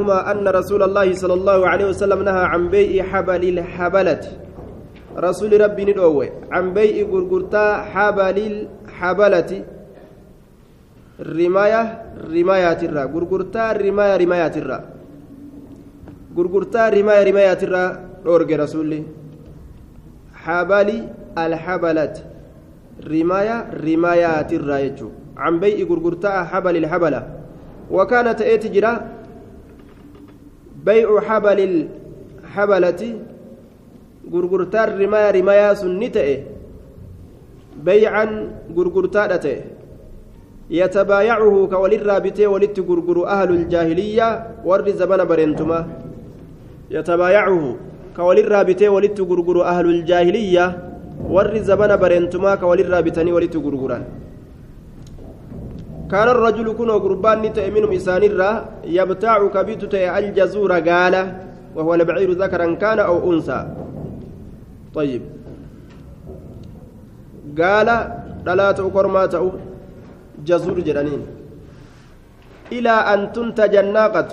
عنهما أن رسول الله صلى الله عليه وسلم نهى عن بيع حبل الحبلة. رسول ربي ندوه عن بيع غرغرتا حبل الحبلة. رماية رمايات الرا. غرغرتا رماية رمايات الرا. غرغرتا رماية رمايات الرا. دورج رسولي. حبل الحبلة. رماية رمايات الرا يجو. عن بيع غرغرتا حبل الحبلة. وكانت ايت جرا بيع حبل الحبلة غرغرتا رماية رماية سنته بيعا غرغرتا دته يتبايعه كولر بته ولت أهل الجاهلية ور زمن برنتما يتبايعه كولر بته ولت أهل الجاهلية ور زمن برنتما كولر بتني ولت كان الرجل كن قربان نتأ منهم إسان يبتاع كبيت الجزور قال وهو البعير ذكرا كان أو أنثى. طيب. قال لا تؤكر ما تؤ جزور جرانين إلى أن تنتج الناقة.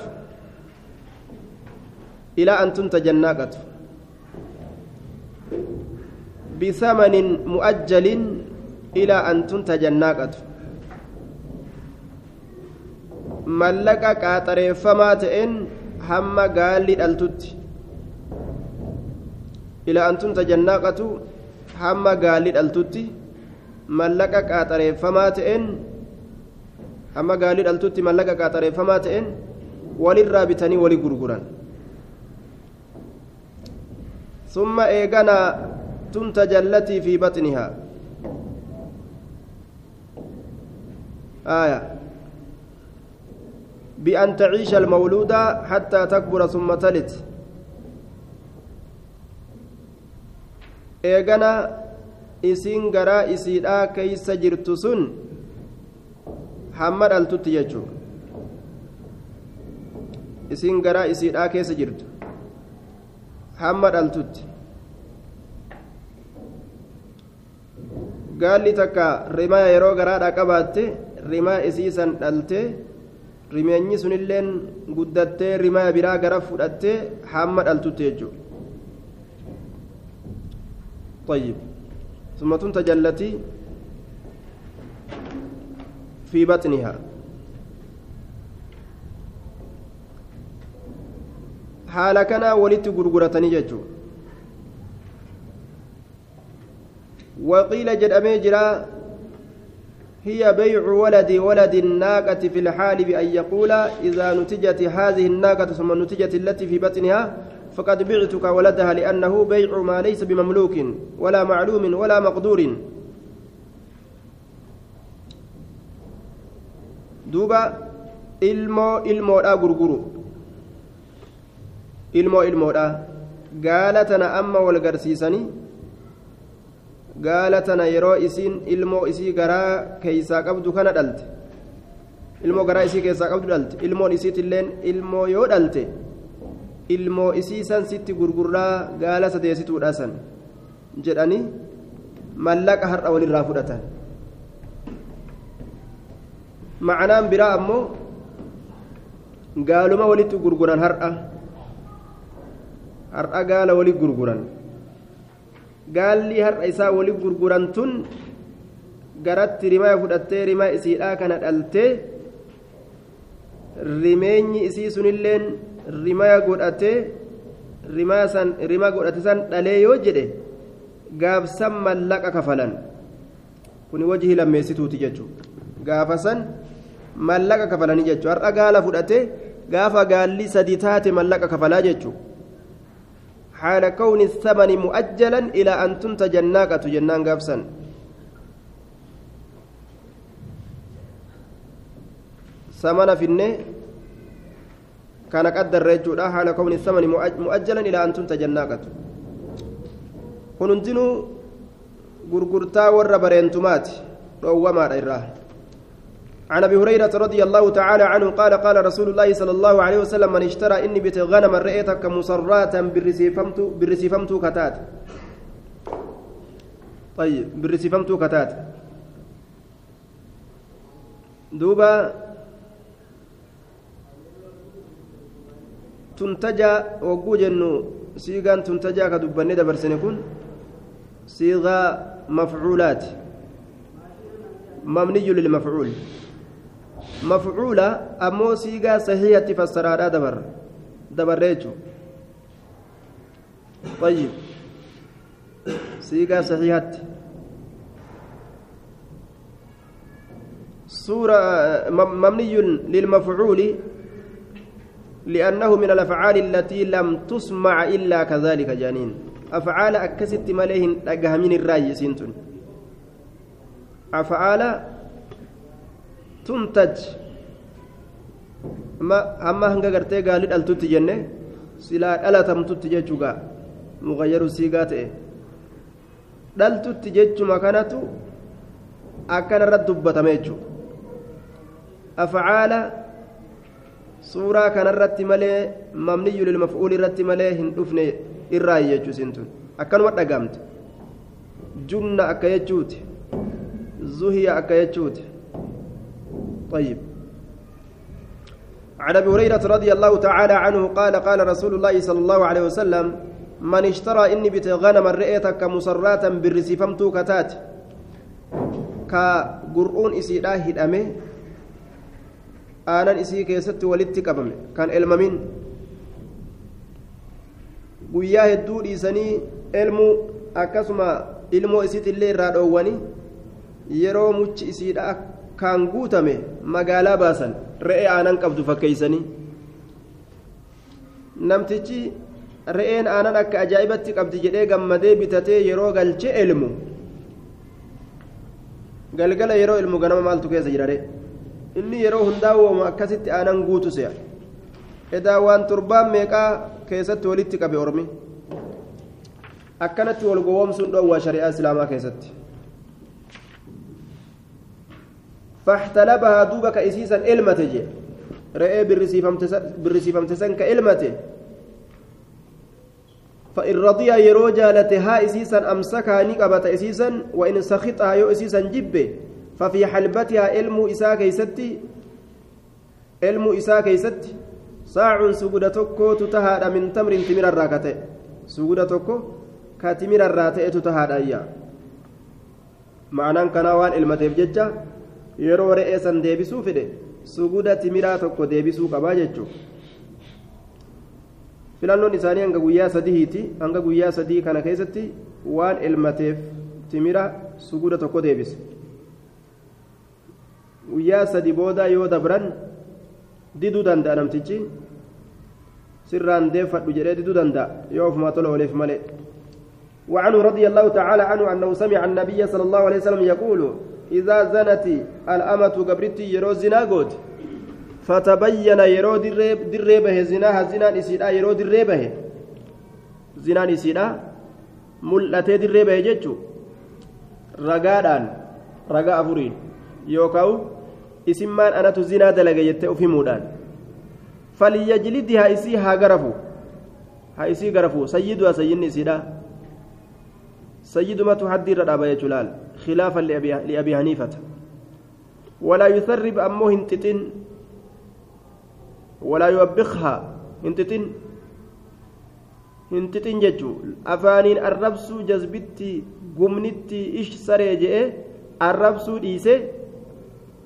إلى أن تنتج الناقة. بثمن مؤجل إلى أن تنتج الناقة. Mallaqa qaaxareeffamaa ta'een hamma gaalli dhaltutti ila antunta jannaaqatu hamma gaalli dhaltutti mallaqa qaaxareeffamaa ta'een hamma gaalli dhaltutti mallaqa qaaxareeffamaa ta'een walirraa bitanii wali gurguran ثم إيغانا تنتج التي في بطنها آية بأن تعيش المولودة حتى تكبر ثم تلد إيغانا isiin garaa isiidhaa keeysa jirtu sun hamma dhaltutti jechuu isiin garaa isiidhaa keessa jirtu hamma dhaltutti gaalli takka rimaya yeroo garaadhaa qabaatte rimaa isiisan dhaltee rimeenyi sunilleen guddattee rimaya biraa gara fudhattee hamma dhaltutti jechuudha طيب ثم تنتج التي في بطنها حال كان ولدت غرغرتني ججو وقيل جد أميجرا هي بيع ولد ولد الناقة في الحال بأن يقول إذا نتجت هذه الناقة ثم نتجت التي في بطنها فقد بعتك ولدها لأنه بيع ما ليس بمملوك ولا معلوم ولا مقدور. دوبا ilmoo ilmoodhaa gurguru ilmoo ilmoodhaa gaala tana amma wal garsiisanii gaala tana yeroo isiin ilmoo isii garaa keeysaa qabdu kana dhalte ilmoo garaa isii keessaa qabdu dhalte ilmoon isiitilleen ilmoo yoo dhalte ilmoo isii san sitti gurgurraa gaala sadeessituudha san jedhanii mallaqa har'a walirraa fudhatan ma'anaan biraa ammoo gaaluma walitti gurguran har'a har'a gaala wali gurguran gaalli har'a isaa wali gurguran tun garatti rimaa fudhattee rimaa isiidhaa kana dhaltee rimeenyi isii sunilleen rimaa godhatee rimaa san rimaa godhate san dhalee yoo jedhe gaafsan mallaqa kafalan. Kuni wajhi lammeessituuti jechuudha gaafa san mallaqa kafalanii jechuudha har'a gaala fudhate gaafa gaalli sadi taate mallaqa kafalaa jechuudha حال كون الثمن مؤجلا إلى أن تنتج الناقة جنان قابسا ثمن في النه كان قدر رجولا حال كون الثمن مؤجلا إلى أن تنتج الناقة. هنندنو غرغرتا ور برينتمات روما الراه عن أبي هريرة رضي الله تعالى عنه قال قال رسول الله صلى الله عليه وسلم من اشترى إني بت غنما رئيتك مصراتا بالرسيفمت بالرسيفمت كتات. طيب بالرسيفمت كتات. دوبا jennu siigaan tuntajaa ka dubbanne dabarsine kun siigaa mafcuulaati مبني للمفعول. مفعولة أمو سيغا صحيحة فسرها دبر. دبر ريتو طيب. سيغا صحيحة. سورة مبني للمفعول لأنه من الأفعال التي لم تسمع إلا كذلك جانين. أفعال أكست مليهن أجهمين الرأي سنتون. أفعال tuntaj amma hanga gartee gaalii dhaltutti jenne silaa dhalatamtutti jechuugaa muqayyaru siigaa ta'e. Dhaltutti jechuma kanatu akkanarratti dubbatame jechuudha. Afcaala suuraa kanarratti malee mamniyyu lilmaf'uuli irratti malee hin dhufne irraayi jechuu isintun akkanuma dhagaamte. Junna akka jechuuti. Zuhiya akka jechuuti. طيب عن ابي هريره رضي الله تعالى عنه قال قال رسول الله صلى الله عليه وسلم من اشترى اني بت غنم رئيتك مسراتا بالرسيفمتو كتات كقرؤون اسيدا هدامه aanan isii keessatti walitti qabame kan elmamin guyyaa hedduu dhiisanii elmuu akkasuma ilmoo isiitillee irraa dhoowwanii yeroo muchi isiidha akkaan guutame magaalaa baasan re'ee aanan qabdu fakkeeysanii namtichi re'een aanan akka ajaa'ibatti qabdi jedhee gammadee bitatee yeroo galche elmu galgala yeroo ilmu ganama maaltu keessa jirare inni yeroo hundaa woomu akkasitti aanan guutu se'a edaa waan torbaan meeqaa keessatti walitti qabe ormi akkanatti wal gowwoomsuun dhoowwaa shari'aa islaamaa keessatti فاحتلبها دوبك إسيسا إلمته جي. رأي بالرسيفمت سن كإلمته فإن رضي يرو جالتها إسيسا أمسكها نقبة إسيسا وإن سخطها يو إسيسا جبه. ففي حلبتها علم إساء كيستي. علم إساء كيستي. ساع سجودة تكو تتهاد من تمر تمر الراكتة. سجودة تكو كاتمر الراتئ تتهاد أيا معنى كان وان علمته بججة. Yeroo re'ee san deebisuu fedhe suguda timiraa tokko deebisuu qabaa jechuudha filannoon isaanii hanga guyyaa sadihiiti hanga guyyaa sadii kana keessatti waan elmateef timira suguda tokko deebise guyyaa sadi booda yoo dabran diduu danda'a namtichi sirraan deeffadhu jedhee diduu danda'a yoo ofumaa tola ooleef malee وعنه رضي الله تعالى عنه أنه سمع النبي صلى الله عليه وسلم يقول إذا زنت الأمة قبرتي يرو زنا قوت فتبين يرو دريبه زناها زنان إسيدا يرو دريبه زنان إسيدا ملأتي دريبه جتشو رقادان رقا أفورين يوكاو isimmaan anatu zinaa dalaga jettee uf himuudhaan falyajlidhi haa isii haa garafu haa isii garafu sayyiduha sayyinni isiidha sayyidumatu haddi irra dhaaba jechuu laal خلافا لأبي, لأبي حنيفة ولا يثرب أمه هنتتن ولا يوبخها هنتتن هنتتن ججو أفانين الربس جذبتي قمنتي إيش سريجئ الربس ديسي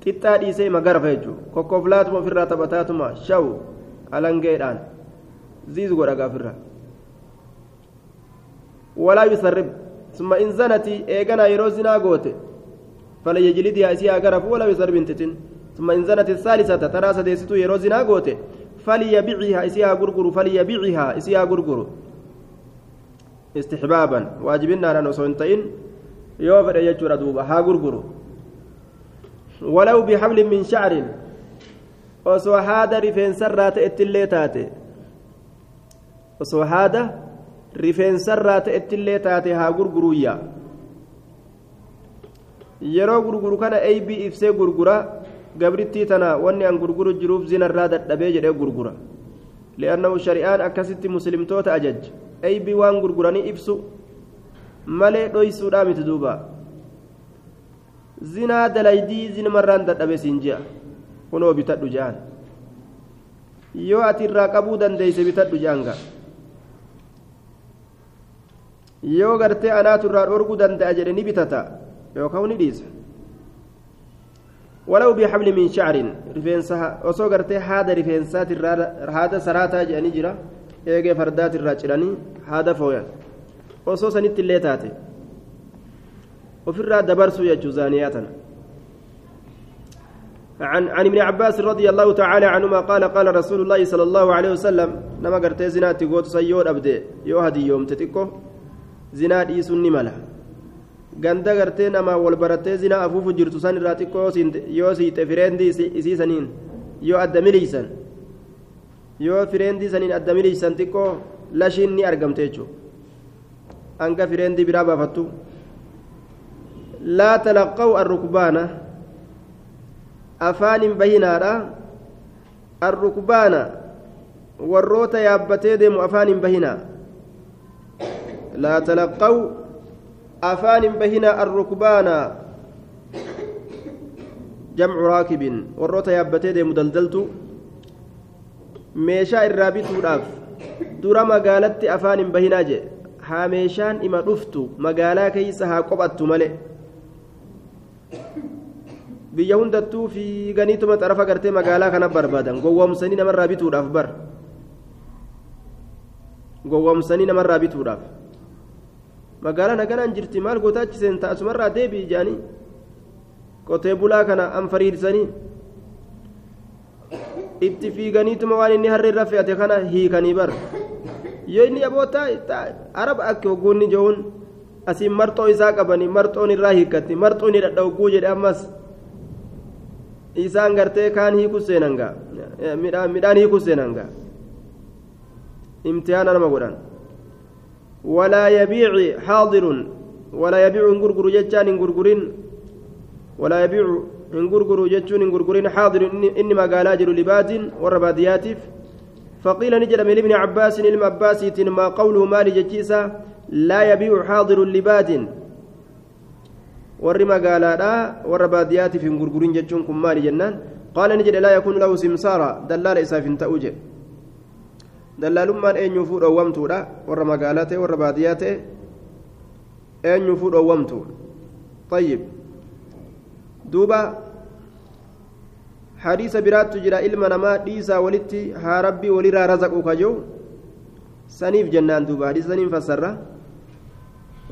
qixxaa dhiisee magarfa jechuudha kokkoflaatuma ofirraa taphataatuma shawu alangeedhaan ziiz godha gaafirra walaa yusarrib summa in zanati eeganaa yeroo zinaa goote falyajlidihaa isii haa garafu walaa yusarrib hin titin summa in zanati saalisata taraa sadeessituu yeroo zinaa goote falyabicihaa isii haa gurguru falyabicihaa isii haa gurguru istixbaaban waajibinnaadhaan osoo hin ta'in yoo fedhe jechuudha duuba haa gurguru ولو بحبل من شعر osoo haada rifeensarraa ta'ettillee taate osoo haada rifeensarraa ta'ettillee taate haa gurguruyya. Yeroo gurguru kana eybii ibsee gurgura gabrittii tana wanni an gurguru jiruuf zinarraa dadhabee jedhee gurgura. Li'annahu shari'aan akkasitti muslimtoota ajaj. Eybii waan gurguranii ibsu malee dhoysuudhaa miti duuba. Zinaa dalaydii zinumarraan dadhabe siin ji'a. Kunoo bitadhu je'an yoo ati irraa qabuu dandeeyse bitadhu jaanga yoo gartee anaatu irraa dhorguu danda'a jedhe ni bitata yookaan ni dhiisa ولو بحبل من شعر رفينسها وسو غرتي هذا رفينسات هذا سراتا جاني جرا eegee fardaat irraa cidhanii haada fooyan osoo sanitti illee taate ofirraa dabarsuu jechuu zaaniyaa tana عن عن ابن عباس رضي الله تعالى عنهما قال قال رسول الله صلى الله عليه وسلم نما غرتي زنا تيغوت سيود ابدي يو هدي يوم تتيكو زنا دي سني ملا ganda gartee nama wal barattee zinaa afuufu jirtu san irraa xiqqoo yoo siite fireendii isiisaniin yoo adda miliisan yoo fireendii saniin adda miliisan xiqqoo lashiin ni argamte jechuudha hanga fireendii biraa baafattu laa talaqqaw arrukbaana afaan hin bahinaadha arrukbaana warroota yaabbatee deemu afaan hin bahinaa talaqqaw afaan hin bahinaa arrukbaana jamcu raakibin warroota yaabbatee deemu daldaltu meeshaa irraa bituudhaaf dura magaalatti afaan hin bahinaa jee haa meeshaan ima dhuftu magaalaa keeysa haa qophattu male biyya hundattuu fiiganiituma xarafa gartee magaalaa kana barbaadan gowwoomsanii namarraa bituudhaaf bar gowwoomsanii namarraa bituudhaaf magaalaa naganaan jirti maal gootaa seenta asumarraa deebi'i jaanii qotee bulaa kana an fariidsanii itti fiiganiituma waan inni harree irra fe'ate kana hiikanii bar yoo inni abootaa araba akka hogguunni jehuun asiin marxoo isaa qabanii marxoon irraa hiikkatti marxoo inni dhadha'ugguu jedhe ammas isaan gartee kaan hiiku seenan gaa midhaan hiiku seenan gaa imtihaana nama godhan hin gurguru jechaan hin gurgurin walaa yabiicu hin gurguru jechuun hin gurgurin xaadirun inni magaalaa jiru libaatin warra baadiyyaatiif فقيل نجد من ابن عباس علم عباس ما قوله مالي جتيسا لا يبيع حاضر لباد warri magaalaadha warra baadiyyaatiif hin gurgurin jechuun kun maali jennaan qaala ni jedhe laa yakuunu lahu simsaara dallaala isaaf dallaalummaan eenyuufuu dhoowwamtuudha warra magaalaa ta'e warra baadiyyaa ta'e eenyuufuu dhoowwamtu طيب duuba hadiisa biraattu jira ilma namaa dhiisaa walitti haa rabbii walirraa razaquu kajoo saniif jennaan duuba hadiisa saniin fassarra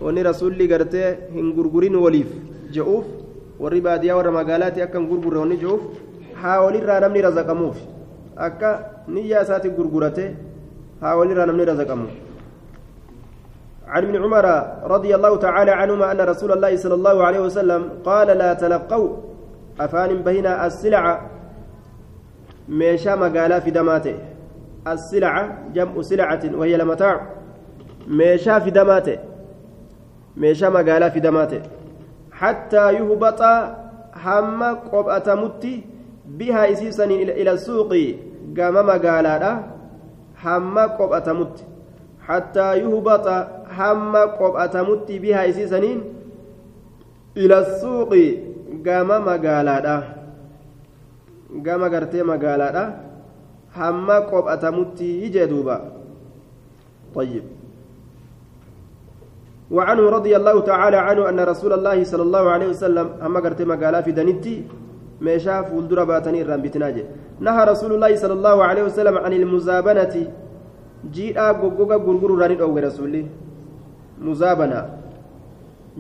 wanni rasuulli gartee hin gurgurin waliif je'uuf warri baadiyyaa warra magaalaatti akka hin gurgurre wanni je'uuf haa walirraa namni razaqamuuf akka niyyaa isaatti gurgurate haa walirraa namni razaqamu عن ابن عمر رضي الله تعالى عنهما أن رسول الله صلى الله عليه وسلم قال لا تلقوا أفان بهنا السلعة ميشا مقالا في دماته. السلعة جمع سلعة وهي المتاع ميشا في دماته. meeshaa magaalaa fidamaate hattaa yuhbaxa hamma qophatamutti bihaa isiisaniin ila suuqii gama magaalaadha hamma qophatamutti hattaa yuhbaxa hamma qophatamutti bihaa isiisaniin ila suuqii gama magaalaadha gama gartee magaalaadha hamma qophatamutti jee duuba طيب وعنه رضي الله تعالى عنه أن رسول الله صلى الله عليه وسلم أما قرت مقالا في دنيتي ميشا فولدر باتني رامبتناجي نهى رسول الله صلى الله عليه وسلم عن المزابنة جيدا غوغوغا غرغر راني أو رسولي مزابنة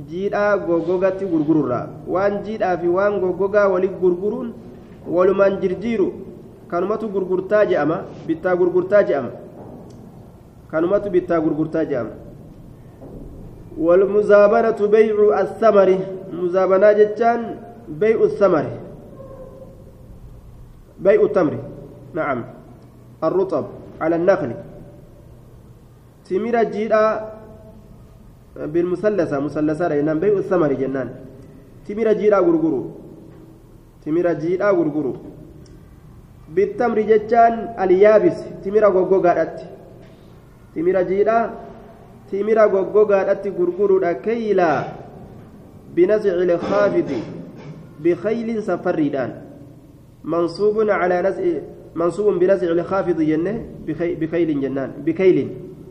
جيدا غوغوغا تي غرغر وان جيدا في وان غوغوغا ولي غرغرون ولمن جرجيرو كانمتو غرغرتا جاما بيتا غرغرتا جاما كانمتو بيتا غرغرتا جاما والمزابنة بيع الثمر مزابنة جتان بيع الثمر بيع التمر. نعم. الرطب على النخل. تمر جيدا بالمثلثة. مثلثة لأن بيع الثمر جنان. تمر جيدا غرغرو. تمر جيدا غرغرو. بالتمر جتان اليابس. تمر غوغوغادت تمر جيدا timira goggogaadhatti gurguruudha kaylaa binazci ilkaafidi bikaylin safarriidhaan mansuubun calaa nazci منصوب بنزع الخافض جنة بخيل جنان بكيل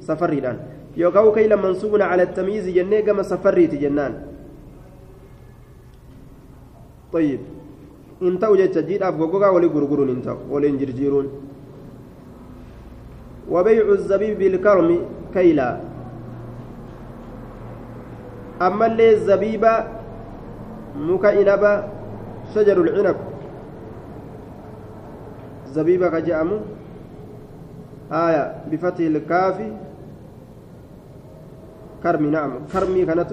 سفر الآن يوكاو كيلا منصوب على التمييز جنة كما سفري جنان. طيب. انتو جيتش جيد أب غوغا ولي غرغرون انتو ولي انجرجيرون وبيع الزبيب بالكرم كيلا. أما اللي الزبيبة مكا إنبا شجر العنب. زبيبة كجأمو آية بفتح الكاف كرمي نعم كرمي كانت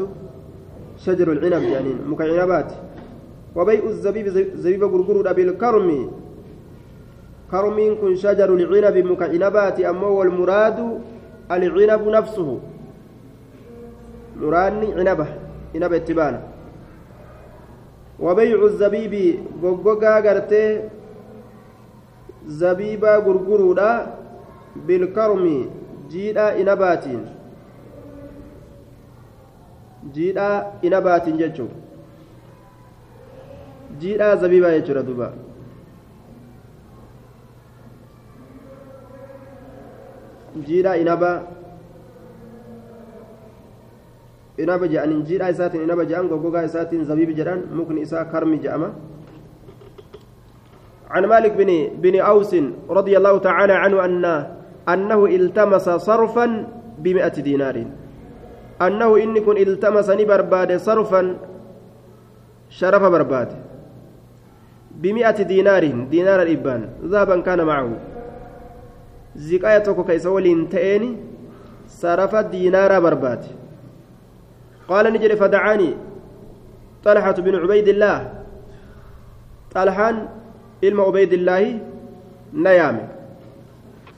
شجر العنب يعني مكا عنبات وبيع الزبيب زبيب غرغر بالكرم كرم كن شجر العنب مكعنبات أما والمراد العنب نفسه مراني عنبه عنب اتبان وبيع الزبيب غوغا غرتي زبيبا غرغرودا بالكرم جيدا عنباتين جيدا عنباتين جچو jiidhaa zabiibaa jechuudha duuba jiidhaa inaba inaba jedhaniin jiidhaa isaatiin inaba jedhan goggogaa isaatiin zabiibi jedhan mukni isaa karmi jedhama عن مالك بن بن أوس رضي الله تعالى عنه أن أنه التمس صرفا بمئة دينار. أنه إن كن التمس نبرباد صرفا شرف برباد. بمئة دينار دينار الإبان. ذهبا كان معه. زكاية توكو تأني صرف دينار برباد. قال نجري فدعاني طلحة بن عبيد الله. طلحان علم عبيد الله نيام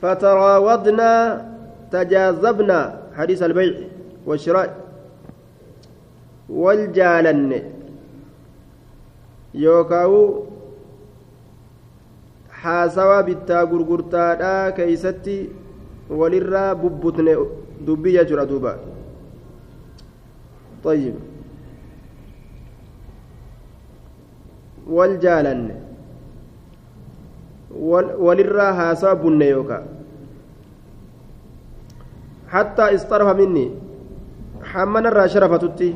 فتراودنا تجاذبنا حديث البيع والشراء والجالن يوكاو haasawaa bittaa gurgurtaadhaa keeysatti walirraa bubbutne dubbii jechuudha duuba طيب والجالن وللرا هاسا بن يوكا حتى استرف مني حمنا الرا شرفتتي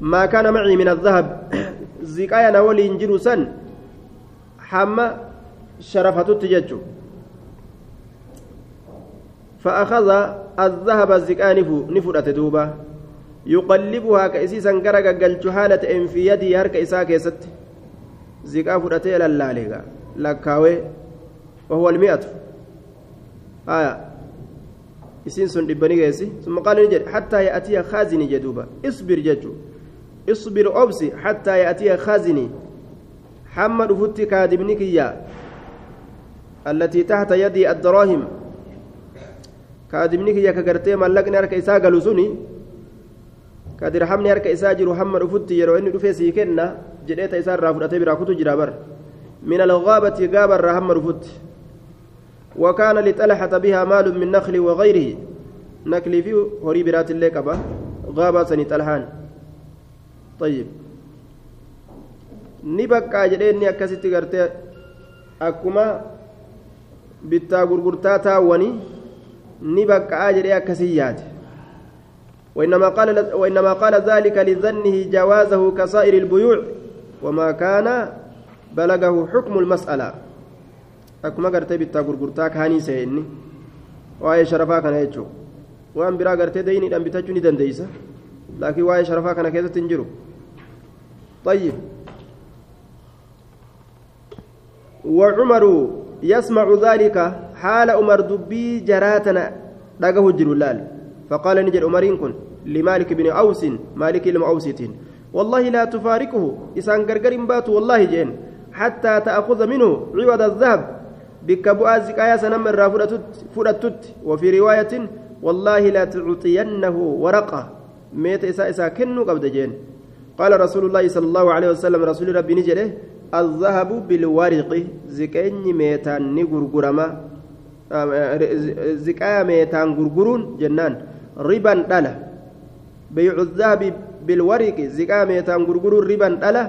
ما كان معي من الذهب زكايا نولي انجلو سن حما شرفتت ججو فأخذ الذهب الزكاة نفرة دوبا يقلبها كأسيسا كرقا قلت حالة إن في يدي هرك إساك يست زكاة فرأتي للاليغا لكاوي وهو المئة آية isiin sun dhibbanii geessi. ثم قال نجد حتى يأتي خازني جدوبا اصبر ججو اصبر أبسي حتى يأتي خازني حمد فتي كادبني كيا التي تحت يدي الدراهم كادمني كيا كغرتي ملقني هرك إساء قالوا كدرحمني هرك إساء جرو حمد فتي يرو إني دفي سيكنا جديت إساء رافضتي براكوتو جرابر من الغابة غابر رحمد فتي وكان لطلحة بها مال من نخل وغيره. نكلي في هوري برات الليكبة غابة سني طلحان. طيب. نبقى جديني أكستي غرتي أكما bittaa gurgurtaa taawwanii ni jedhee وإنما قال وإنما قال ذلك لظنه جوازه كسائر البيوع. وما كان بلغه حكم المسألة. أكما قرت بيتا غرغرتا كاني سيني. واي شرفا كان يجو وأن برا قرت ديني دم بتاجوني دنديسا لكن واي شرفا كان كيف تنجرو. طيب. وعمر يسمع ذلك حال عمر دبي جراتنا دغه جرولال فقال نجد عمرين كن لمالك بن أوس مالك لم أوسيتين والله لا تفارقه. إسان غرغر بات والله جين. حتى تأخذ منه عوض الذهب بكبؤ زكايا سنم الرافدة فرتت وفي رواية والله لا تعطينه ورقة. ميت إسا إسا كنو قبض جين. قال رسول الله صلى الله عليه وسلم رسول ربي نجده الذهب بالورق. زكاني ميتان نغرغرما. زكايا ميتان غرغرون جنان. ربا دلا بيع الذهب بالورق. زكايا ميتان غرغرون ربا دلا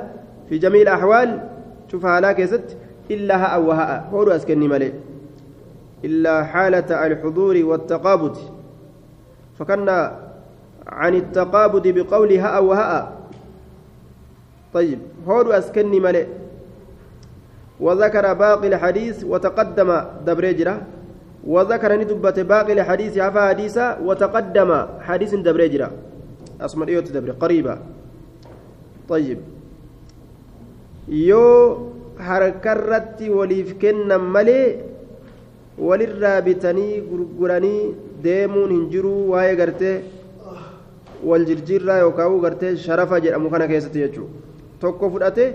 في جميع الأحوال شوف هلاك ست إلا هاء وهاء. هو أسكني ملئ إلا حالة الحضور والتقابض. فكنا عن التقابض بقول هاء وهاء. طيب هو أسكني ملئ وذكر باقي الحديث وتقدم دبريجرة وذكر ندبة باقي الحديث عفا حديثا وتقدم حديث دبريجرة أسمع إيوت دبري قريبة. طيب. Yoo harkarratti waliif kennan malee walirraa bitanii gurguranii deemuun hin jiru waa'ee gartee wal jirjiirraa yookaan gartee sharafa jedhamu kana keessatti jechuudha tokko fudhatee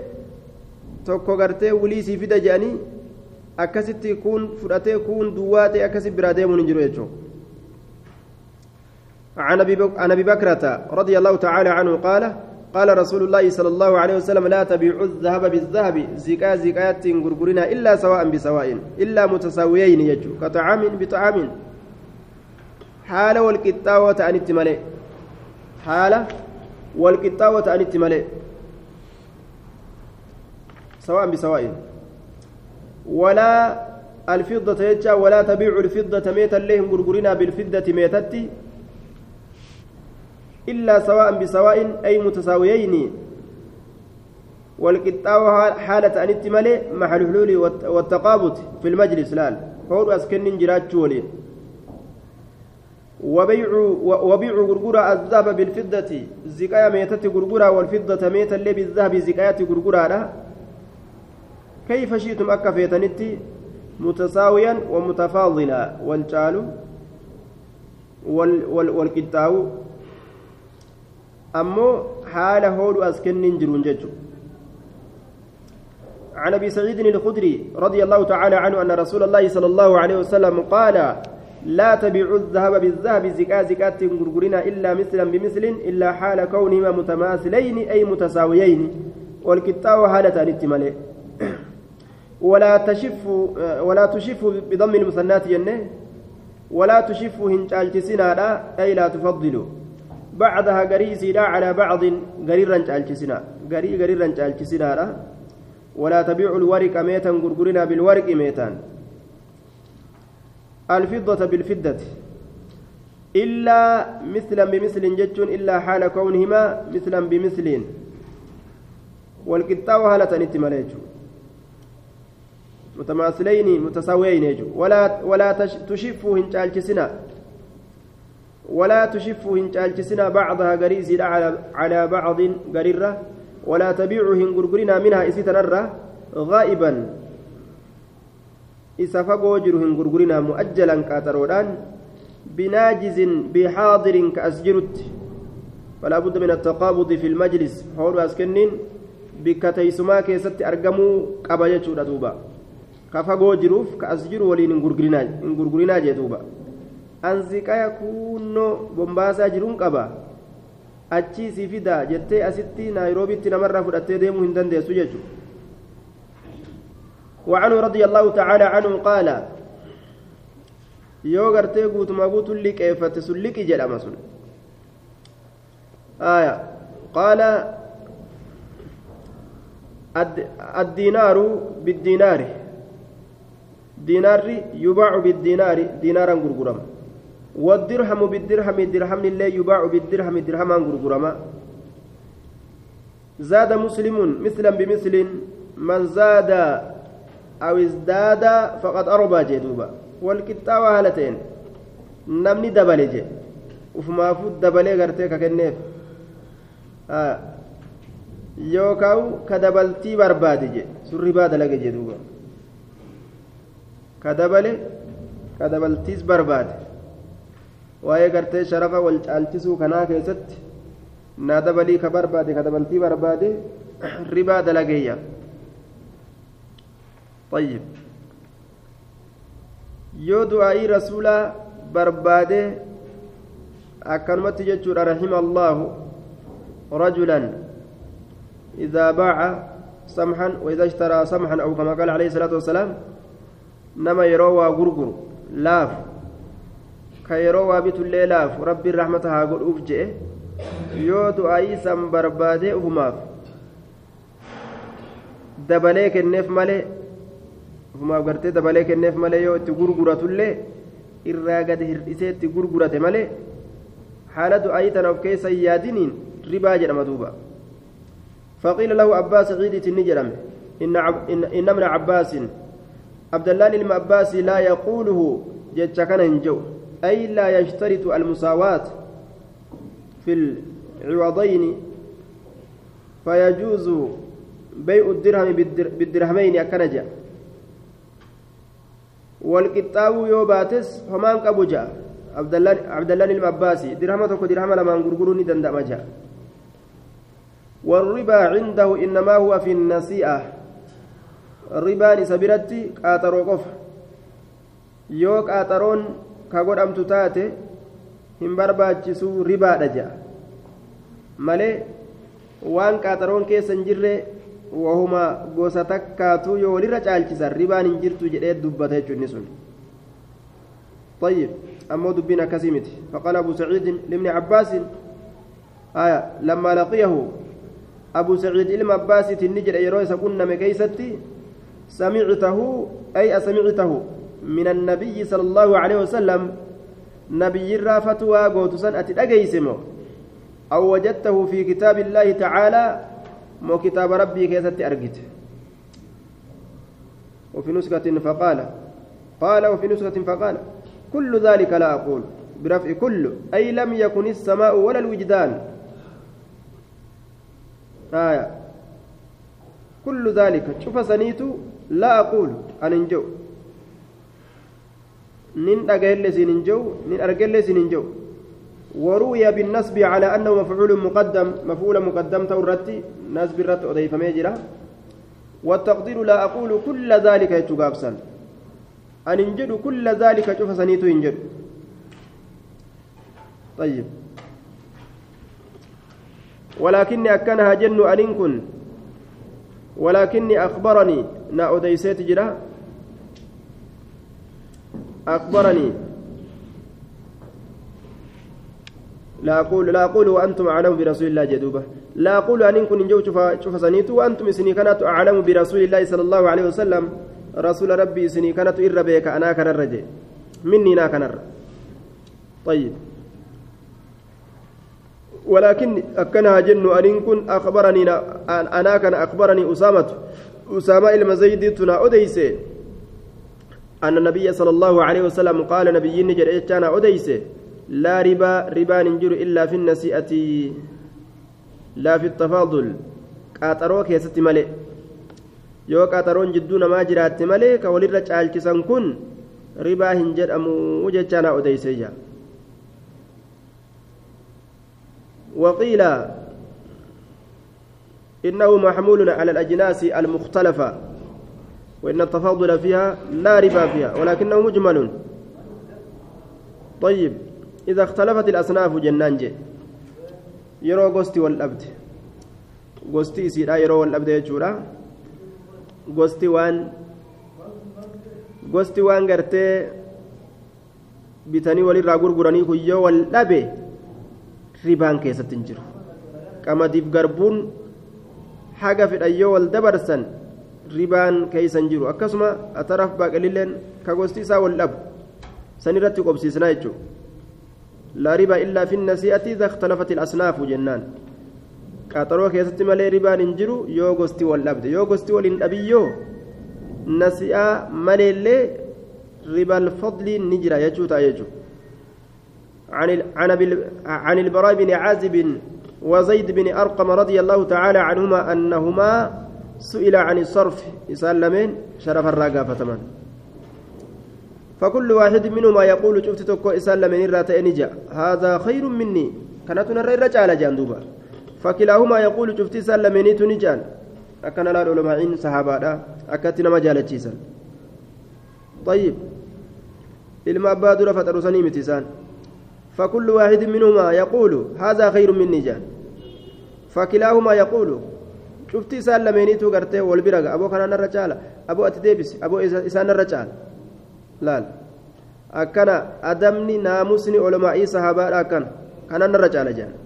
tokko gartee wuliisii fida jedhanii akkasitti kuun fudhatee kuun duwwaa ta'e akkasitti biraa deemuun hin jiru jechuudha. عن ابي بكرة رضي الله تعالى عنه قال قال رسول الله صلى الله عليه وسلم لا تبيعوا الذهب بالذهب. زكاة زكاة غرغرنا إلا سواء بسواء إلا متساويين يجو. كطعام بطعام. حال والقطاوة عن التملئ حال والقطاوة عن التملئ سواء بسواء. ولا الفضة يجا ولا تبيع الفضة ميتا لهم غرغرنا بالفضة ميتتي إلا سواء بسواء أي متساويين. والقطاع حالة أن التمالي مع الحلول والتقابض في المجلس لال. فور أسكن جرات ولين وبيع وبيع غرغرة الذهب بالفضة. زكاية ميتة غرغرة والفضة ميتة اللي بالذهب زكاية غرغرة كيف شئتم أكا فيتنتي متساويا ومتفاضلا. والجال وال وال والقطاع ammoo haala hoodhu as kennin jiruun jechuudha عن أبي سعيد الخدري رضي الله تعالى عنه أن رسول الله صلى الله عليه وسلم قال لا تبيعوا الذهب بالذهب زكاة زكاة غرغرنا إلا مثلا بمثل إلا حال كونهما متماثلين أي متساويين. والكتاب حالة الاتمال ولا تشف ولا تشف بضم المثنات جنة ولا تشف هنجالتسنا أي لا تفضلوا. بعدها قريسيدا على بعض قريرا جالجسنا قري قريرا جالجسنا ولا تبيع الورق ميتا غرغرنا بالورق ميتان الفضة بالفضة. إلا مثلا بمثل جتون إلا حال كونهما مثلا بمثل. والقطاع هالة نتماليجو متماثلين متساويين ولا ولا تشفوا هنجالجسنا ولا تشفوا هنجالجسنا بعضها قريسي على على بعض قريرة ولا تبيعوا هنغرغرنا منها إسيتنرة غائبا. فقوا جروا هنغرغرنا مؤجلا كاترودان بناجز بحاضر كأسجرت. فلا بد من التقابض في المجلس. حول أسكنين بكتيسما كيست أرقموا قبايا دوبا. كفقوا جروف كأسجر ولين هنغرغرنا جدوبا. Anziqaya kuunnoo bombaasaa jiruun qaba achii si fida jettee asitti naayiroobitti namarraa fudhattee deemuu hin dandeessu jechuudha وعنه رضي الله تعالى عنه قال yoo gartee guutumaa guutuun liqeeffate sun liqi jedhama sun قال الدينار بالدينار دينار يباع بالدينار دينارا غرغرم والدرهم بالدرهم الدرهم اللي يباع بالدرهم درهما غرغرما زاد مسلم مثلا بمثل من زاد أو ازداد فقد أربى جدوبا. والكتاب هالتين نمني دبلجي وفما فود دبلي غرتيك كنيف آه. yookaan ka dabaltii barbaade je surri baada laga jedhuuba ka dabale ka dabaltiis barbaade waa'ee gartee sharafa wal caalchisuu kanaa keessatti naa dabalii ka barbaade ka dabaltii barbaade ribaa dalageeyya طيب yoo du'aa'ii rasuulaa barbaade akkanumatti jechuudha rahima allaahu rajulan إذا باع سمحا وإذا اشترى سمحا أو كما قال عليه الصلاة والسلام نما يروى غرغر لاف كيروى بيت الليل لاف ربي الرحمة هاقول أفجئ yoo du'aayii san barbaadee ufumaaf dabalee kenneef malee ufumaaf gartee dabalee kenneef malee yoo itti gurguratullee irraa gad hir'isee itti gurgurate malee haala du'aayii tana of keessa hin yaadiniin ribaa jedhama duuba عباس عيدي تنجرم إن, عب إن, إن ابن عباس عبد الله بن عباس لا يقوله جتش كان جو أي لا يشترط المساواة في العوضين فيجوز بيع الدرهم بالدرهمين أكنجا والقطاو يوباتس همان كبوجا عبد الله عبد الله المباسي درهم تكو درهم لما غرغروني دندما والربا عنده إنما هو في النسيئة. الربا نسبرتي قاطرو قف. يو قاطرون كغدمتو تاتي hin barbaachisu ribaadha jea malee waan qaaxaroon keessa hin jirre wahuma gosa takkaatu yoo walirra caalchisan ribaan hin jirtu jedhee dubbata jechuun sun طيب أما دبنا كسيمت فقال أبو سعيد لابن عباس آية لما لقيه أبو سعيد إلما عباس النجر يرويس كنا مكيستي سمعته أي أسمعته من النبي صلى الله عليه وسلم نبي الرافتوا قوتسا أتدقيسمه أو وجدته في كتاب الله تعالى مو كتاب ربي كيست أرقت وفي نسخة فقال قال وفي نسخة فقال كل ذلك لا أقول. برفع كل أي لم يكن السماء ولا الوجدان. آية. كل ذلك شوف سنيت لا أقول. أن انجو نين أجل سننجو نين أرجل سننجو وروي بالنسب على أنه مفعول مقدم مفعول مقدم تورتي نسب الرت أضيف ميجرة والتقدير لا أقول كل ذلك يتقابسا أن انجد كل ذلك شوف سنيت ينجد طيب ولكني أكنها جن أن كن ولكني أخبرني نا أديسيت جرا أخبرني. لا أقول لا أقول وأنتم أعلم برسول الله جدوبة. لا أقول أن كن جو شوف سنيت وأنتم سني كانت أعلم برسول الله صلى الله عليه وسلم. رسول ربي سني كانت إربيك أنا كان الرجل مني نا كان طيب. ولكن أكنها جن أن كن أخبرني أنا كان أخبرني أسامة. أسامة المزيد تنا أديسي أن النبي صلى الله عليه وسلم قال نبي نجر إيشانا أديسي لا ربا ربا ننجر إلا في النسيئة لا في التفاضل. قاطرو كيست ملئ. yoo qaxaroon jidduu namaa jiraatte malee ka walirra caalchisan kun ribaa hin jedhamu jechaana odeysee jira وقيل إنه محمول على الأجناس المختلفة. وإن التفاضل فيها لا ربا فيها ولكنه مجمل. طيب إذا اختلفت الأصناف جنان جي. يرو غوستي والأبد. غوستي سيدا يرو والأبد يجورا. غوستي وان. غوستي وان غرتي bitanii walirraa gurguranii kuyyoo wal dhabe ribaan keessatti hin jiru qamadiif garbuun haga fedhan yoo wal dabarsan ribaan keessa hin jiru. Akkasuma ataraaf baaqelilleen ka gosti isaa wal dhabu. San irratti qobsiisnaa jechuudha لا ربا إلا في النسيئة إذا اختلفت الأصناف جنان قاطروا كيست مالي ربا ننجرو يو غستي والأبد يو غستي والإنأبيو نسيئة مالي اللي ربا الفضل نجرا يجوتا يجو عن عن عن البراء بن عازب وزيد بن أرقم رضي الله تعالى عنهما أنهما سئل عن الصرف يسلمين شرف الراقة فتمان. فكل واحد منهما يقول شفت تكو إسلمين الرات نجا هذا خير مني. كانت نرى الرجال جاندوبا فكلاهما يقول شفت سلمين تنجان أكن لا العلماء صحابة أكتنا مجال تشيسا طيب. dura faxarusanii miti isaan فكل واحد منهما يقول هذا خير مني جان. فكلاهما يقول شفتي سال لمينيتو غرتي والبرق ابو كان الرجال ابو اتديبس ابو اسان الرجال لا akkana adamni naamusni olmaa'ii sahabaadha akkan kanan irra caala jedhan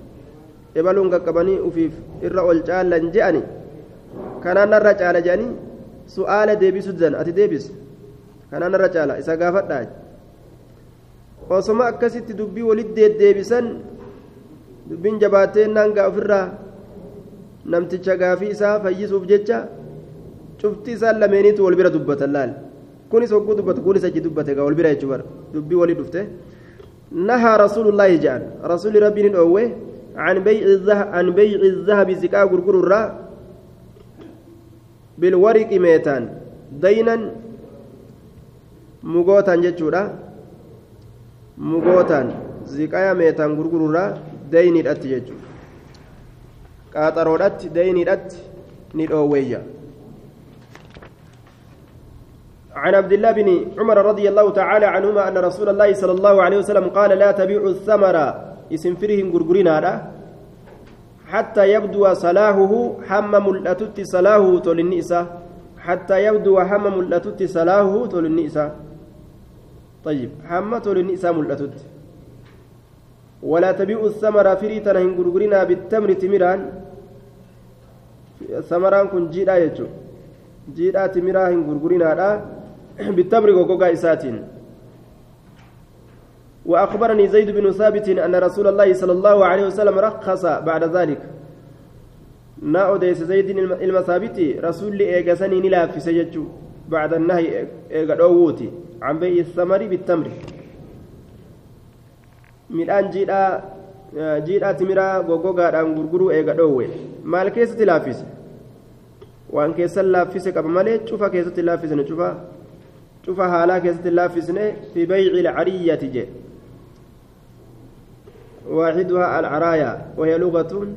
ebaluun qaqqabanii ufiif irra ol caalan je'ani kanan irra caala jedhanii su'aala deebisu didan ati deebis kanaan irra caala isa gaafadhaa osoma akkasitti dubbii walit deddeebisan dubbiin jabaattee naangaa ofirraa namticha gaafii isaa fayyisuuf jecha cufti isaan lameeniitu wal bira dubbatan laal kunis hogguu dubbatu kunis achi dubbate gaa wal bira jechuu bara dubbii walii dhufte nahaa rasuulullaahi jedhan rasuulli rabbiin hin dhoowwe عن بيع الذهب عن بيع الذهب زكاة غرغر الرا بالورق ميتان دينا مغوتان جتشورا مغوتان زكاة قاطرودات ديني الأت ندوويا عن عبد الله بن عمر رضي الله تعالى عنهما أن رسول الله صلى الله عليه وسلم قال لا تبيعوا الثمر. isin firihin gurgurinaadha حتى يبدو صلاحه حم ملأتت صلاحه تولني إسا حتى يبدو حم ملأتت صلاحه تولني إسا طيب حم تولني إسا ملأتت. ولا تبيع الثمر فريتنا هن غرغرنا بالتمر تمران. ثمران كن جيدا يجو جيدا تمرا هن غرغرنا بالتمر غوغا إساتين وأخبرني زيد بن ثابت أن رسول الله صلى الله عليه وسلم رخص بعد ذلك نا أوديس زيد المثابتي رسول إيجاسني نلا في سجدت بعد النهي إيجادووتي عن بيع الثمر بالتمر midhaan jiidhaa jiidhaa timiraa goggogaadhaan gurguruu eega dhoowwe maal keessatti laaffise waan keessan laaffise qaba malee cufa keessatti laaffisne cufa cufa haalaa keessatti laaffisne fi bayci lcariyyati jedhe واحدها العرايا وهي لغة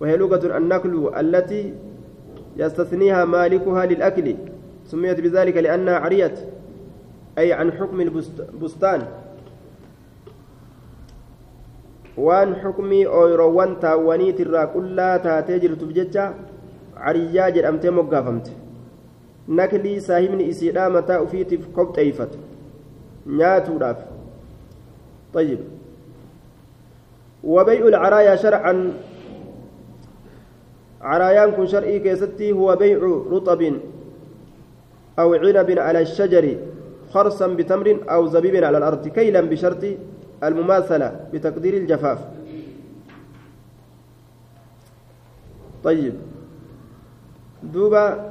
وهي لغة النقل التي يستثنيها مالكها للأكل سميت بذلك لأنها عرية أي عن حكم البستان waan xukmii ooyiroowwan taawwaniit irraa qullaa taatee jirtuuf jecha cariyyaa jedhamtee moggaafamte naklii saahibni isiidhaa mataa ufiitiif kopheeyfatu nyaatuudhaaf طيب وبيع العرايا شرعا عرايان كن شرعي كيستي هو بيع رطب أو عنب على الشجر خرصا بتمر أو زبيب على الأرض كيلا بشرط المماثلة بتقدير الجفاف طيب دوبا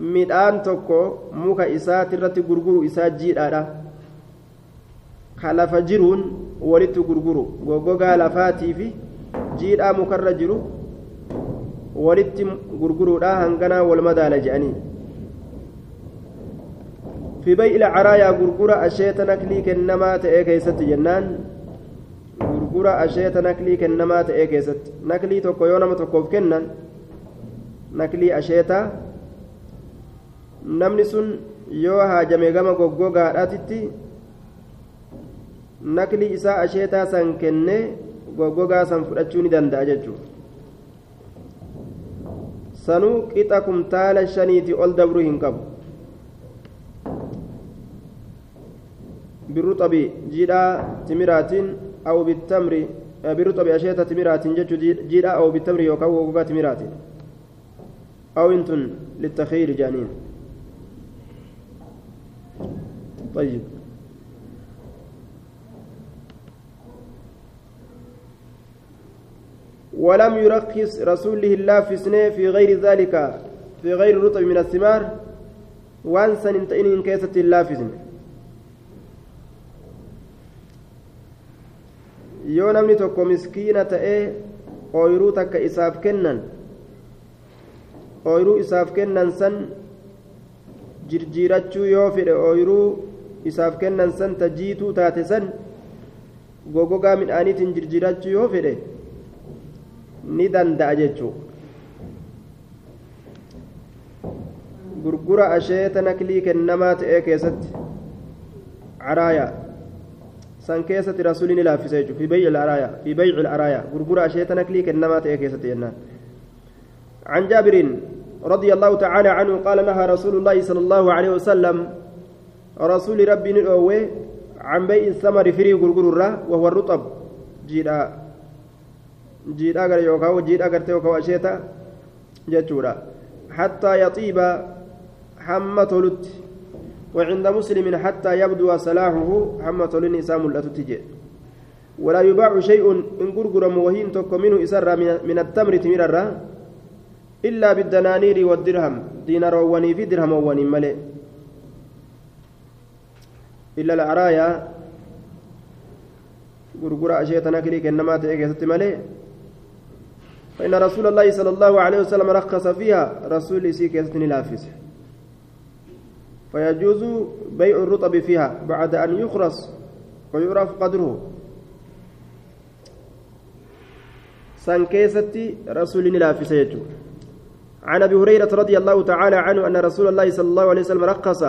midhaan tokko muka isaati irratti gurguru isaa jiidhaadha ka lafa jiruun walitti gurguru goggogaa lafaatii fi jiidhaa mukarra jiru walitti gurguruudha hanganaa wal madaala je'anii في بيع العرايا غرغرة أشيت نكلي كنما تأي كيست جنان غرغرة أشيت نكلي كنما تأي كيست نكلي توكو يونا متوكوف كنن نكلي أشيتا namni sun yoo haajame gama goggogaadhaatitti nakli isaa asheetaa san kennee goggogaa san fudhachuu ni danda'a jechuudha sanuu qixa kumtaala shaniiti ol dabruu hin qabu بالرطب جيدا تمراتين أو بالتمر بالرطب أشيتا تمراتين جتشو جيدا أو بالتمر يوكاو وقوقا تمراتين أو انتن للتخير جانين. طيب. ولم يرخص رسوله الله في سنة في غير ذلك في غير الرطب من الثمار وانسى إن كيسة الله في سنة. Yoo namni tokko miskiina ta'ee ooyiruu takka isaaf kennan ooyiruu isaaf kennan san jirjiirachuu yoo fedhe ooyiruu isaaf kennan san ta jiituu taate san gogogaa midhaaniitiin jirjiirachuu yoo fedhe ni danda'a jechuu gurgura asheeta naklii kennamaa ta'ee keessatti caraayaa san keessatti rasuulli ni laaffisa jechuudha fi bay'i al-araaya fi bay'i al-araaya gurgura asheeta naklii kennamaa ta'e keessatti jennaan. عن جابر رضي الله تعالى عنه قال نهى رسول الله صلى الله عليه وسلم رسول ربي نؤوي عن بيع الثمر فري غرغر وهو الرطب جيدا جيدا غير يوكاو جيدا غير يوكاو اشيتا جتورا حتى يطيب حمة لت وعند مسلم حتى يبدو صلاحه حمى تولين إسام الأتتجي ولا يباع شيء إن منه إسر من التمر إلا بالدنانير والدرهم. دينار وني في درهم وني ملئ إلا العرايا. كليك إنما فإن رسول الله صلى الله عليه وسلم رخص فيها رسول سيك يستني لافس فيجوز بيع الرطب فيها بعد أن يخرص ويعرف قدره. rasuulli ni laaffise jechuudha عن أبي هريرة رضي الله تعالى عنه أن رسول الله صلى الله عليه وسلم رخص.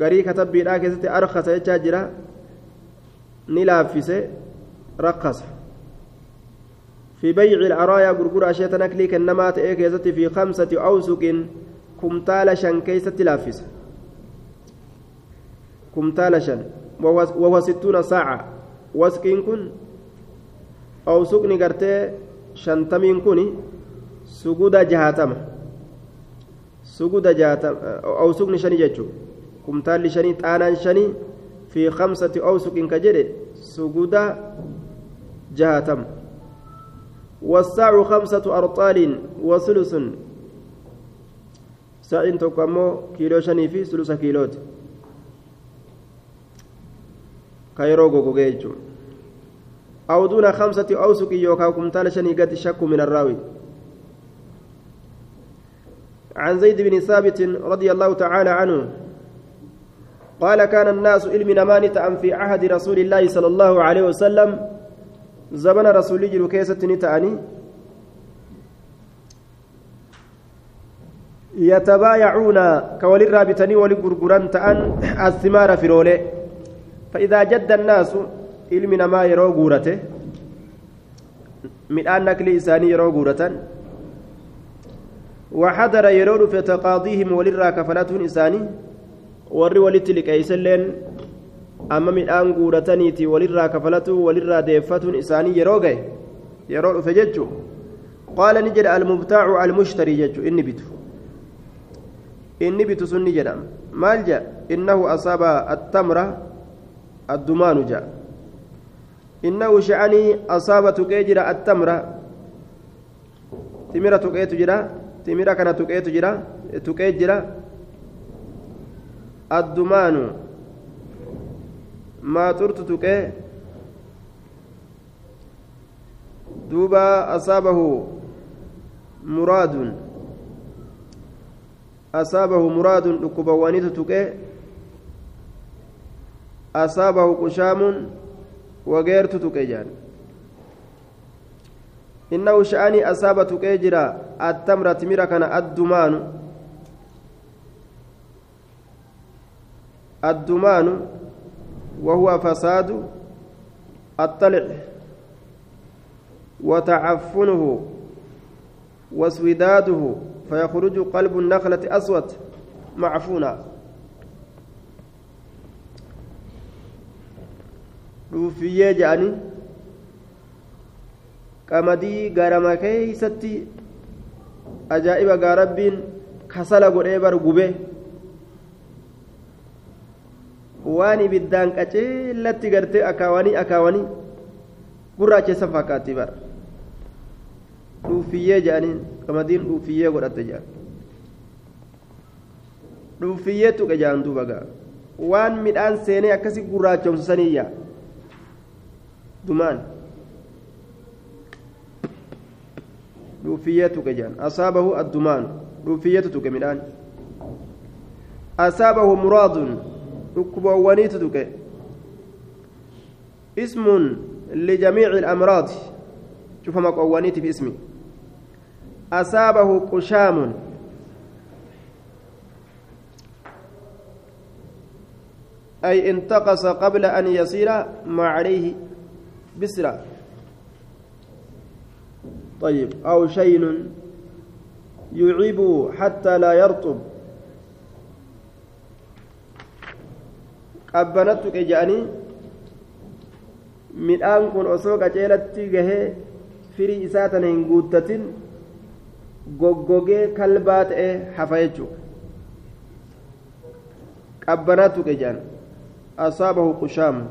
غري كتب بلا كيست أرخص يجاجرا نلافس رخص. في بيع العرايا غرغر أشياء نكلي كنما تأكيزت في خمسة أوسق. كمتال شن كيست لافس كمتال شن وهو ستون ساعة وسكين كن awsuqni gartee shantamiin kun suguda jahatama suguda jahatama awsuqni shanii jechuun kumtaalli shanii xaanaan shanii fi kamsati awsuqin ka jedhe suguda jahatama والساع خمسة أرطال وثلث ساعين توكمو كيلو شني في ثلث كيلوت كايرو غوغو أو دون خمسة أوسق يوكا كمتال شني قد من الراوي عن زيد بن ثابت رضي الله تعالى عنه قال كان الناس علم نمان تأم في عهد رسول الله صلى الله عليه وسلم زمن رسول جلو كيسة نتأني يتبايعون كولي الرابطني ولي قرقران تأن الثمار في رولي فإذا جد الناس ilmi namaa yeroo guurate midhaan nakli isaanii yeroo guuratan وحضر يرون في تقاضيهم وللرا كفلتهم إساني ور ولت لكيسلين أما من أن قورتنيتي وللرا كفلته وللرا ديفتهم إساني يروغي يرون في ججو. قال نجد المبتاع المشتري ججو إني بتو إني بتو سني جدام مالجا إنه أصاب التمرة الدمان جاء. إنه شأني أصاب تكيجرا التمرة. تمرة تكيت جرا. تمرة كان تكيت جرا. تكيت جرا. الدمان ما ترت تكي. دوبا أصابه مراد. أصابه مراد لكبوانيت تكي. أصابه قشام وغيرت تكيجان إنه شأني أصاب تكيجرا التمرة تمرة كان الدمان الدمان وهو فساد الطلع وتعفنه واسوداده فيخرج قلب النخلة أسود معفونا. Dhuufiyyee jedhanii qamadii garama keeysatti ajaa'iba gaa kasala godhee bar gube waan ibiddaan qaceellatti gartee akaawanii akaawanii gurraacheessa fakkaatti bara dhuufiyyee jedhaniin qamadiin dhuufiyyee godhatte jedhan dhuufiyyee tuqe jedhan duuba gaa waan midhaan seenee akkasi gurraachomsu saniyyaa dumaan dhuufiyyeetu qejaan asaabahu addumaan dhuufiyyeetu tuqe midhaan asaabahu muraadun dhukkuboowwaniitu tuqe ismun lijamiici ilamraadi cufama qowwaniitiif ismi asaabahu qushaamun أي انتقص قبل أن يصير ما عليه بسرة طيب أو شيء يعيب حتى لا يرطب kun osoo qaceelatti gahee firii isaa tana hin guuttatin goggogee kalbaa ta'e hafa jechuudha qabbanaa tuqe jedhan asaabahu qushaamu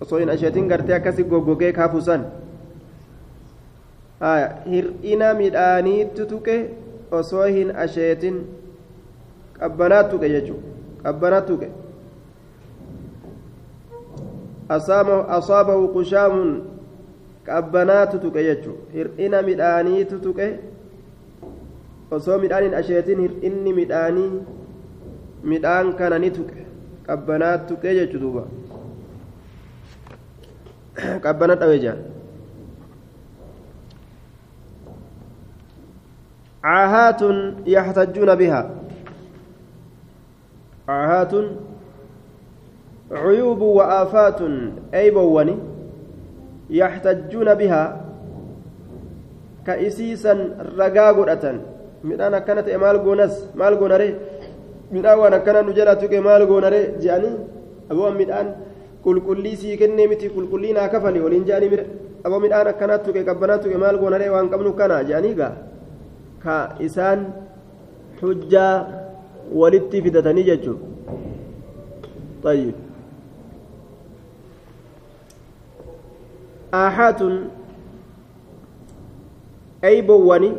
osoo hin asheetin gartee akkasi goggogee kaafusan hir'ina midhaaniitti tuqe osoo hin asheetin qabbanaa tuqe jechuudha qabbanaa tuqe asaabahu qushaamun qabbanaatu tuqe jechuudha hir'ina midhaaniitu tuqe osoo midhaan hin asheetin hir'inni midhaanii midhaan kana ni tuqe qabbanaa tuqe jechuudha qabbana dhawe jaan عاهات يحتجون بها. عاهات عيوب وآفات أي بواني يحتجون بها. كإسيسا رقاقرة من أنا كانت مال قونس. مال قونري. من أول كان نجلتك مال قونري. جاني. أبو من أن qulqullii sii kennee miti qulqullii naa kafali waliin jedhanii mire aboo midhaan akkanaat tuqe qabbanaat tuqe maal goonaree waan qabnu kana jedhanii gaa ka isaan hujjaa walitti fidatanii jechuun طيب آحات أي بواني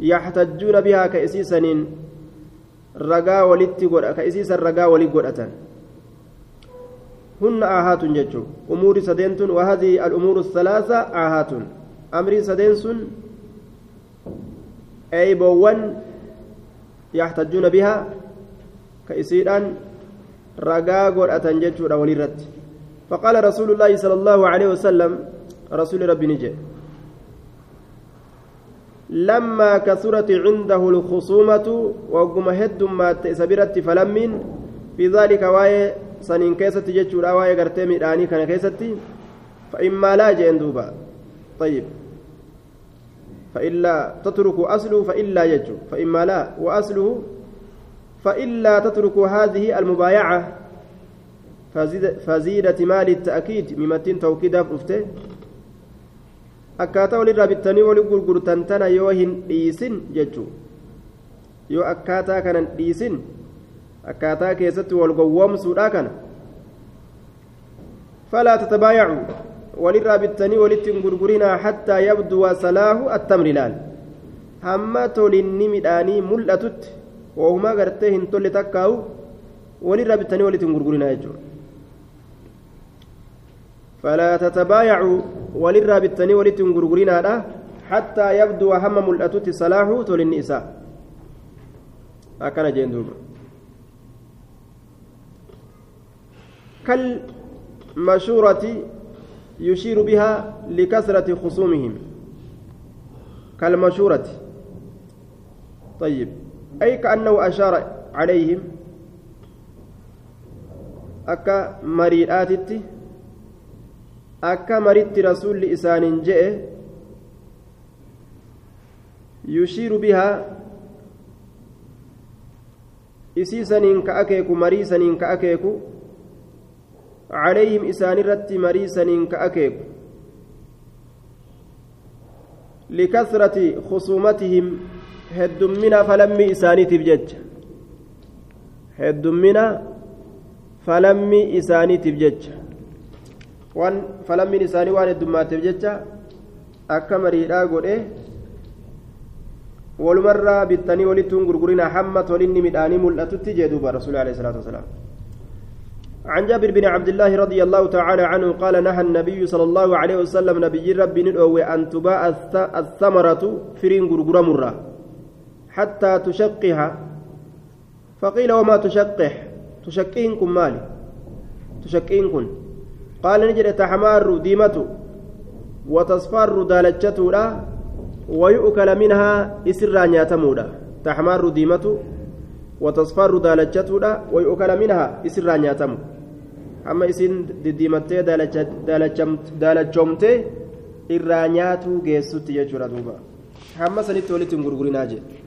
يحتجون بها كإسيسنين رقا ولت كإسيس الرقا ولي قرأتان هن آهات جتشو أمور سدينتون وهذه الأمور الثلاثة آهات أمري سدينسون أي بوان يحتجون بها كإسيران رقا قرأة جتشو وليرت. فقال رسول الله صلى الله عليه وسلم رسول ربي نجي لما كثرت عنده الخصومة وقم هد ما تسبرت فلمن في ذلك واي سنين كيست جتشو واي قرتي ميداني كان كيستي فإما لا جين دوبا طيب فإلا تترك أصله فإلا يجو فإما لا وأصله فإلا تترك هذه المبايعة فزيدة مال التأكيد ممتين توكيدا فرفته akkaataa walirraa bittanii wali gurgurtan tana yoo hin dhiisin jechuu yoo akkaataa kanan dhiisin akkaataa keessatti wal gowwoomsuudha kana falaa tatabaayacu walirraa bittanii walitti hin gurgurinaa hattaa yabduwa salaahu attamri laal hamma tolinni midhaanii mul'atutti woohumaa gartee hin tolle takkaa'u walirraa bittanii walitti hin gurgurinaa jechuudha فلا تتبايعوا وللرا بالتني ولتن غرغرينا حتى يبدو هم ملأتت صلاح تول النساء أكن جندوب كالمشورة يشير بها لكثرة خصومهم. كالمشورة. طيب. أي كأنه أشار عليهم. أكا مريئاتي akka maritti rasuulli isaaniin je'e yushiiru bihaa isii saniin ka akeeku isaanirratti marii saniin ka akeeku likasrati khusuumatihim heddummina falammii isaaniitiif jecha heddummina falammii isaaniitiif jecha waan falammiin isaanii waan heddummaatteef jecha akka mariidhaa godhe walumarraa bittanii walittuun gurgurina hamma tolinni midhaanii mul'atutti jedhuuba rasuuli alayhi salaatu wasalaam عن جابر بن عبد الله رضي الله تعالى عنه قال نهى النبي صلى الله عليه وسلم نبي ربي ندعو أن تباع الثمرة فرين غرغر مرة حتى تشقها. فقيل وما تشقح؟ تشقينكم مالي. تشقينكم قال نجد تحمار ديمة وتصفر دالجتودا ويؤكل منها إسرا نياتمودا تحمار ديمة وتصفر دالجتودا ويؤكل منها إسرا نياتمو hamma isiin diddiimattee daalachomte irraa nyaatuu geessutti jechuudha duuba. Hamma sanitti walitti hin gurgurinaa jedhe